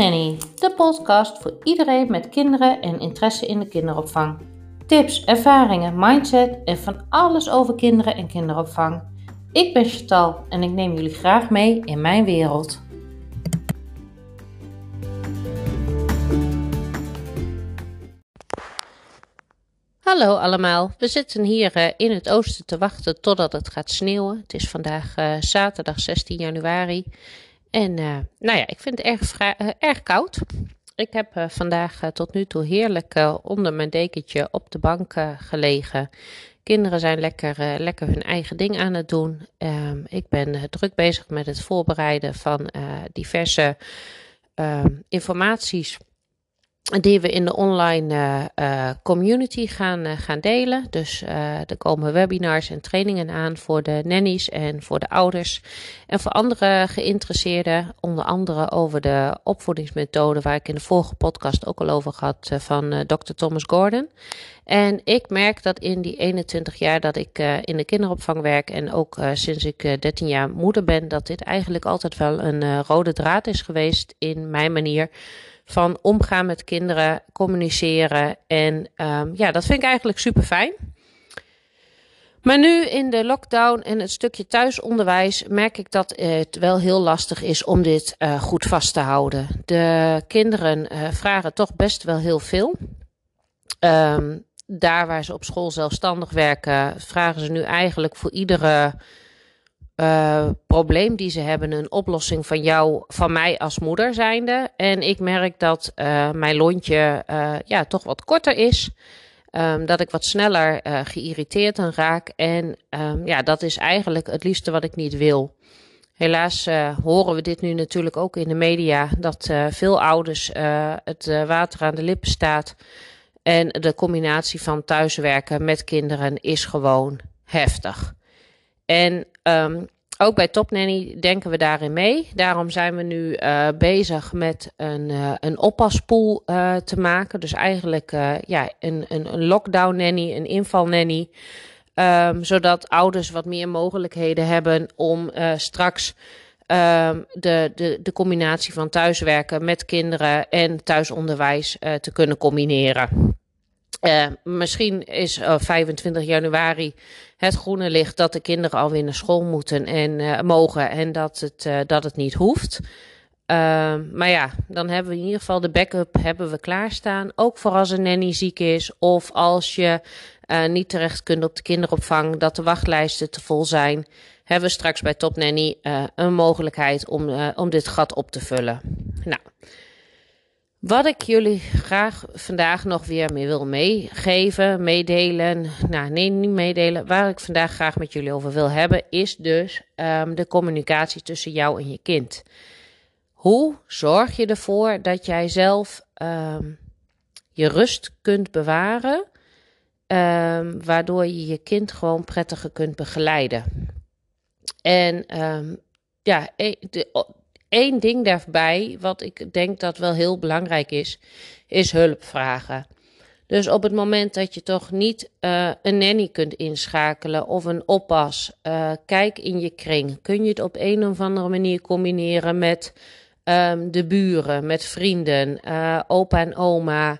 De podcast voor iedereen met kinderen en interesse in de kinderopvang. Tips, ervaringen, mindset en van alles over kinderen en kinderopvang. Ik ben Chantal en ik neem jullie graag mee in mijn wereld. Hallo allemaal, we zitten hier uh, in het oosten te wachten totdat het gaat sneeuwen. Het is vandaag uh, zaterdag 16 januari en uh, nou ja, ik vind het erg, erg koud. Ik heb vandaag tot nu toe heerlijk onder mijn dekentje op de bank gelegen. Kinderen zijn lekker, lekker hun eigen ding aan het doen. Ehm, ik ben druk bezig met het voorbereiden van diverse ehm, informaties die we in de online uh, community gaan, uh, gaan delen. Dus er komen webinars en trainingen aan voor de nannies en voor de ouders. En voor andere geïnteresseerden, onder andere over de opvoedingsmethode, waar ik in de vorige podcast ook al over had van Dr. Thomas Gordon. En ik merk dat in die 21 jaar dat ik in de kinderopvang werk en ook sinds ik 13 jaar moeder ben, dat dit eigenlijk altijd wel een rode draad is geweest in mijn manier van omgaan met kinderen, communiceren. En um, ja, dat vind ik eigenlijk super fijn. Maar nu in de lockdown en het stukje thuisonderwijs merk ik dat het wel heel lastig is om dit uh, goed vast te houden. De kinderen uh, vragen toch best wel heel veel. Um, daar waar ze op school zelfstandig werken, vragen ze nu eigenlijk voor iedere uh, probleem die ze hebben een oplossing van jou, van mij als moeder zijnde. En ik merk dat uh, mijn lontje uh, ja, toch wat korter is. Um, dat ik wat sneller geïrriteerd aan raak. En um, ja, dat is eigenlijk het liefste wat ik niet wil. Helaas horen we dit nu natuurlijk ook in de media. Dat veel ouders het water aan de lippen staat. En de combinatie van thuiswerken met kinderen is gewoon heftig. En um, ook bij Top Nanny denken we daarin mee. Daarom zijn we nu uh, bezig met een, uh, een oppaspool uh, te maken. Dus eigenlijk ja, een, een, een lockdown nanny, een inval nanny. Um, zodat ouders wat meer mogelijkheden hebben om straks um, de, de, de combinatie van thuiswerken met kinderen en thuisonderwijs te kunnen combineren. Uh, misschien is uh, 25 januari het groene licht dat de kinderen alweer naar school moeten en uh, mogen en dat het, dat het niet hoeft. maar ja, dan hebben we in ieder geval de backup hebben we klaarstaan. Ook voor als een nanny ziek is of als je niet terecht kunt op de kinderopvang, dat de wachtlijsten te vol zijn. Hebben we straks bij Top Nanny een mogelijkheid om, om dit gat op te vullen. Nou. Wat ik jullie graag vandaag nog weer mee wil meegeven, meedelen. Nou, nee, niet meedelen. Waar ik vandaag graag met jullie over wil hebben, is dus um, de communicatie tussen jou en je kind. Hoe zorg je ervoor dat jij zelf um, je rust kunt bewaren, um, waardoor je je kind gewoon prettiger kunt begeleiden? En ja, e, de, Eén ding daarbij, wat ik denk dat wel heel belangrijk is, is hulp vragen. Dus op het moment dat je toch niet uh, een nanny kunt inschakelen of een oppas, uh, kijk in je kring. Kun je het op een of andere manier combineren met um, de buren, met vrienden, uh, opa en oma.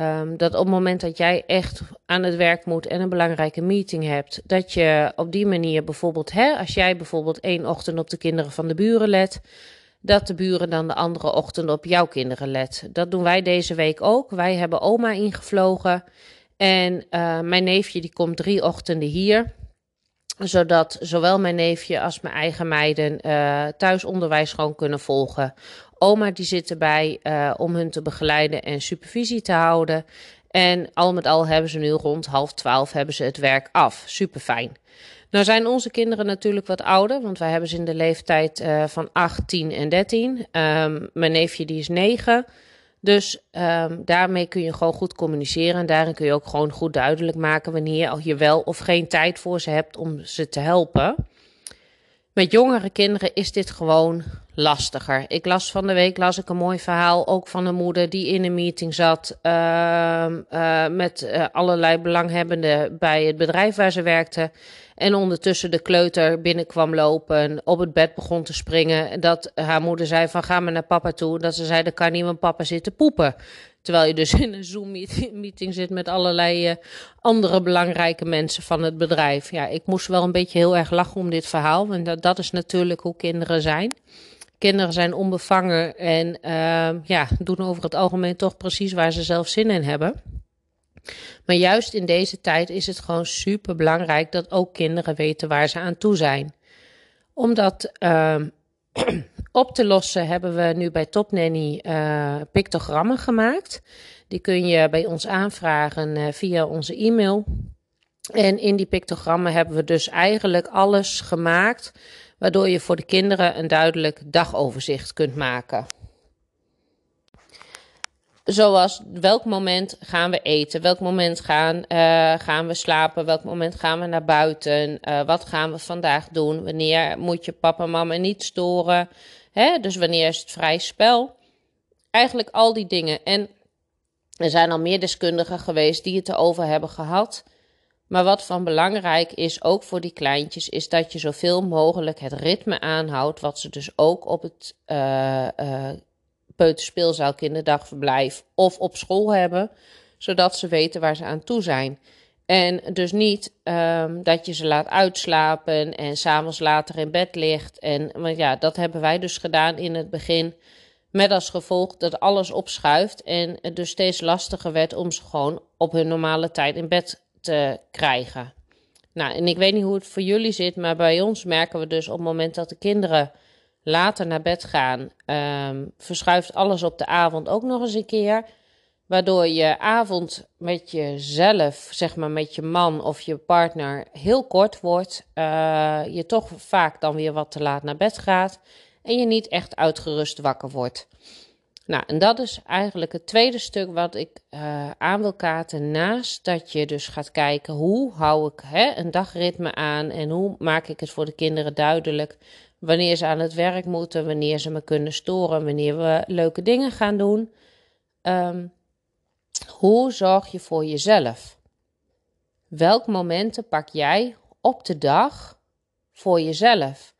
Um, dat op het moment dat jij echt aan het werk moet en een belangrijke meeting hebt, dat je op die manier bijvoorbeeld, hè, als jij bijvoorbeeld één ochtend op de kinderen van de buren let, dat de buren dan de andere ochtend op jouw kinderen let. Dat doen wij deze week ook. Wij hebben oma ingevlogen en uh, mijn neefje die komt drie ochtenden hier zodat zowel mijn neefje als mijn eigen meiden uh, thuisonderwijs gewoon kunnen volgen. Oma die zit erbij uh, om hun te begeleiden en supervisie te houden. En al met al hebben ze nu rond half twaalf hebben ze het werk af. Super fijn. Nou zijn onze kinderen natuurlijk wat ouder, want wij hebben ze in de leeftijd uh, van 8, 10 en 13. Um, ehm, mijn neefje die is 9. Dus um, daarmee kun je gewoon goed communiceren. En daarin kun je ook gewoon goed duidelijk maken wanneer je wel of geen tijd voor ze hebt om ze te helpen. Met jongere kinderen is dit gewoon lastiger. Ik las van de week las ik een mooi verhaal ook van een moeder die in een meeting zat uh, uh, met uh, allerlei belanghebbenden bij het bedrijf waar ze werkte. En ondertussen de kleuter binnenkwam lopen, op het bed begon te springen. Dat haar moeder zei van ga maar naar papa toe. Dat ze zei, dat kan niet, want papa zit te poepen. Terwijl je dus in een Zoom-meeting zit met allerlei uh, andere belangrijke mensen van het bedrijf. Ja, ik moest wel een beetje heel erg lachen om dit verhaal. Want dat, dat is natuurlijk hoe kinderen zijn. Kinderen zijn onbevangen en uh, ja, doen over het algemeen toch precies waar ze zelf zin in hebben. Maar juist in deze tijd is het gewoon super belangrijk dat ook kinderen weten waar ze aan toe zijn. Omdat uh, op te lossen hebben we nu bij Topnanny uh, pictogrammen gemaakt. Die kun je bij ons aanvragen uh, via onze e-mail. En in die pictogrammen hebben we dus eigenlijk alles gemaakt waardoor je voor de kinderen een duidelijk dagoverzicht kunt maken. Zoals welk moment gaan we eten, welk moment gaan, uh, gaan we slapen, welk moment gaan we naar buiten, wat gaan we vandaag doen, wanneer moet je papa en mama niet storen, hè? dus wanneer is het vrij spel. Eigenlijk al die dingen. En er zijn al meer deskundigen geweest die het erover hebben gehad. Maar wat van belangrijk is, ook voor die kleintjes, is dat je zoveel mogelijk het ritme aanhoudt, wat ze dus ook op het uh, uh, peuterspeelzaal, kinderdagverblijf of op school hebben, zodat ze weten waar ze aan toe zijn. En dus niet um, dat je ze laat uitslapen en s'avonds later in bed ligt. En maar ja, dat hebben wij dus gedaan in het begin. Met als gevolg dat alles opschuift en het dus steeds lastiger werd om ze gewoon op hun normale tijd in bed te krijgen. Nou, en ik weet niet hoe het voor jullie zit, maar bij ons merken we dus op het moment dat de kinderen later naar bed gaan, um, verschuift alles op de avond ook nog eens een keer. Waardoor je avond met jezelf, zeg maar met je man of je partner, heel kort wordt. Uh, je toch vaak dan weer wat te laat naar bed gaat. En je niet echt uitgerust wakker wordt. Nou, en dat is eigenlijk het tweede stuk wat ik uh, aan wil kaarten. Naast dat je dus gaat kijken hoe hou ik hè, een dagritme aan en hoe maak ik het voor de kinderen duidelijk wanneer ze aan het werk moeten, wanneer ze me kunnen storen, wanneer we leuke dingen gaan doen. Um, hoe zorg je voor jezelf? Welke momenten pak jij op de dag voor jezelf?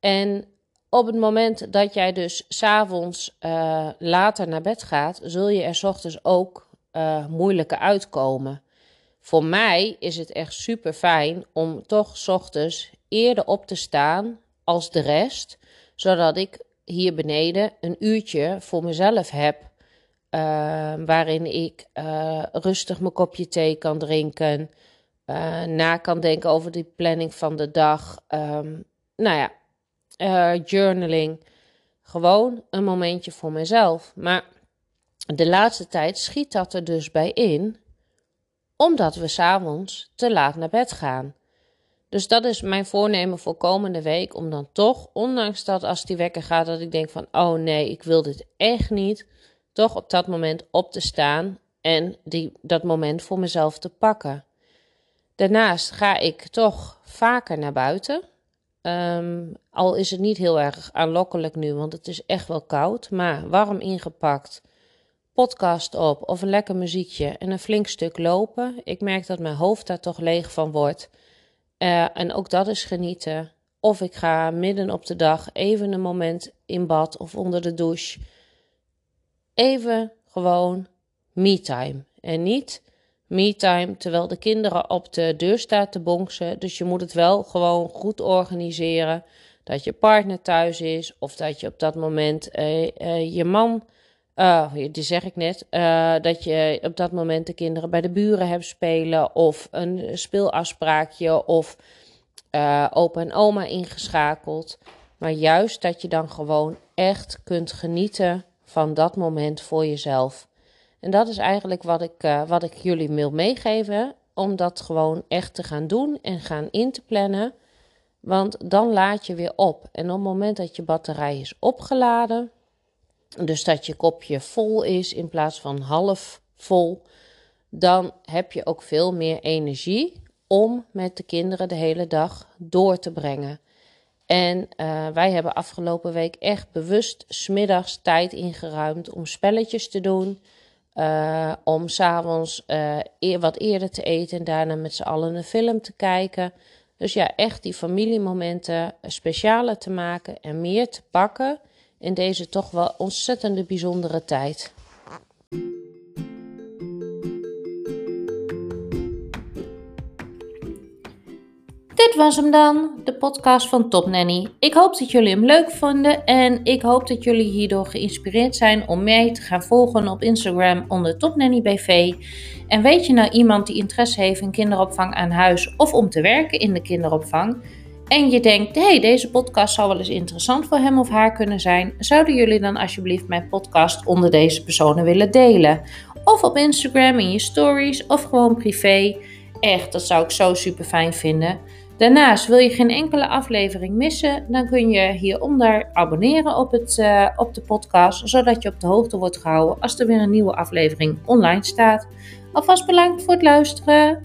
En op het moment dat jij dus s'avonds uh, later naar bed gaat, zul je er s ochtends ook uh, moeilijker uitkomen. Voor mij is het echt super fijn om toch s ochtends eerder op te staan als de rest, zodat ik hier beneden een uurtje voor mezelf heb. Uh, waarin ik uh, rustig mijn kopje thee kan drinken, uh, na kan denken over die planning van de dag. Um, nou ja, journaling. Gewoon een momentje voor mezelf. Maar de laatste tijd schiet dat er dus bij in, omdat we s'avonds te laat naar bed gaan. Dus dat is mijn voornemen voor komende week. Om dan toch, ondanks dat als die wekker gaat, dat ik denk van oh nee, ik wil dit echt niet. Toch op dat moment op te staan en die, dat moment voor mezelf te pakken. Daarnaast ga ik toch vaker naar buiten. Um, al is het niet heel erg aanlokkelijk nu, want het is echt wel koud. Maar warm ingepakt, podcast op of een lekker muziekje en een flink stuk lopen. Ik merk dat mijn hoofd daar toch leeg van wordt. Uh, en ook dat is genieten. Of ik ga midden op de dag even een moment in bad of onder de douche. Even gewoon me-time. En niet me-time terwijl de kinderen op de deur staan te bonksen. Dus je moet het wel gewoon goed organiseren. Dat je partner thuis is of dat je op dat moment uh, uh, je man uh, die zeg ik net, dat je op dat moment de kinderen bij de buren hebt spelen of een speelafspraakje of uh, opa en oma ingeschakeld. Maar juist dat je dan gewoon echt kunt genieten van dat moment voor jezelf. En dat is eigenlijk wat ik, wat ik jullie wil meegeven, om dat gewoon echt te gaan doen en gaan in te plannen. Want dan laat je weer op. En op het moment dat je batterij is opgeladen, dus dat je kopje vol is in plaats van half vol, dan heb je ook veel meer energie om met de kinderen de hele dag door te brengen. En uh, wij hebben afgelopen week echt bewust smiddags tijd ingeruimd om spelletjes te doen. Uh, om s'avonds uh, wat eerder te eten en daarna met z'n allen een film te kijken. Dus ja, echt die familiemomenten specialer te maken en meer te pakken in deze toch wel ontzettende bijzondere tijd. Dit was hem dan, de podcast van Top Nanny. Ik hoop dat jullie hem leuk vonden en ik hoop dat jullie hierdoor geïnspireerd zijn om mij te gaan volgen op Instagram onder Top Nanny BV. En weet je nou iemand die interesse heeft in kinderopvang aan huis of om te werken in de kinderopvang? En je denkt, hey, deze podcast zou wel eens interessant voor hem of haar kunnen zijn. Zouden jullie dan alsjeblieft mijn podcast onder deze personen willen delen? Of op Instagram in je stories of gewoon privé. Echt, dat zou ik zo super fijn vinden. Daarnaast wil je geen enkele aflevering missen, dan kun je hieronder abonneren op, het, uh, op de podcast, zodat je op de hoogte wordt gehouden als er weer een nieuwe aflevering online staat. Alvast bedankt voor het luisteren.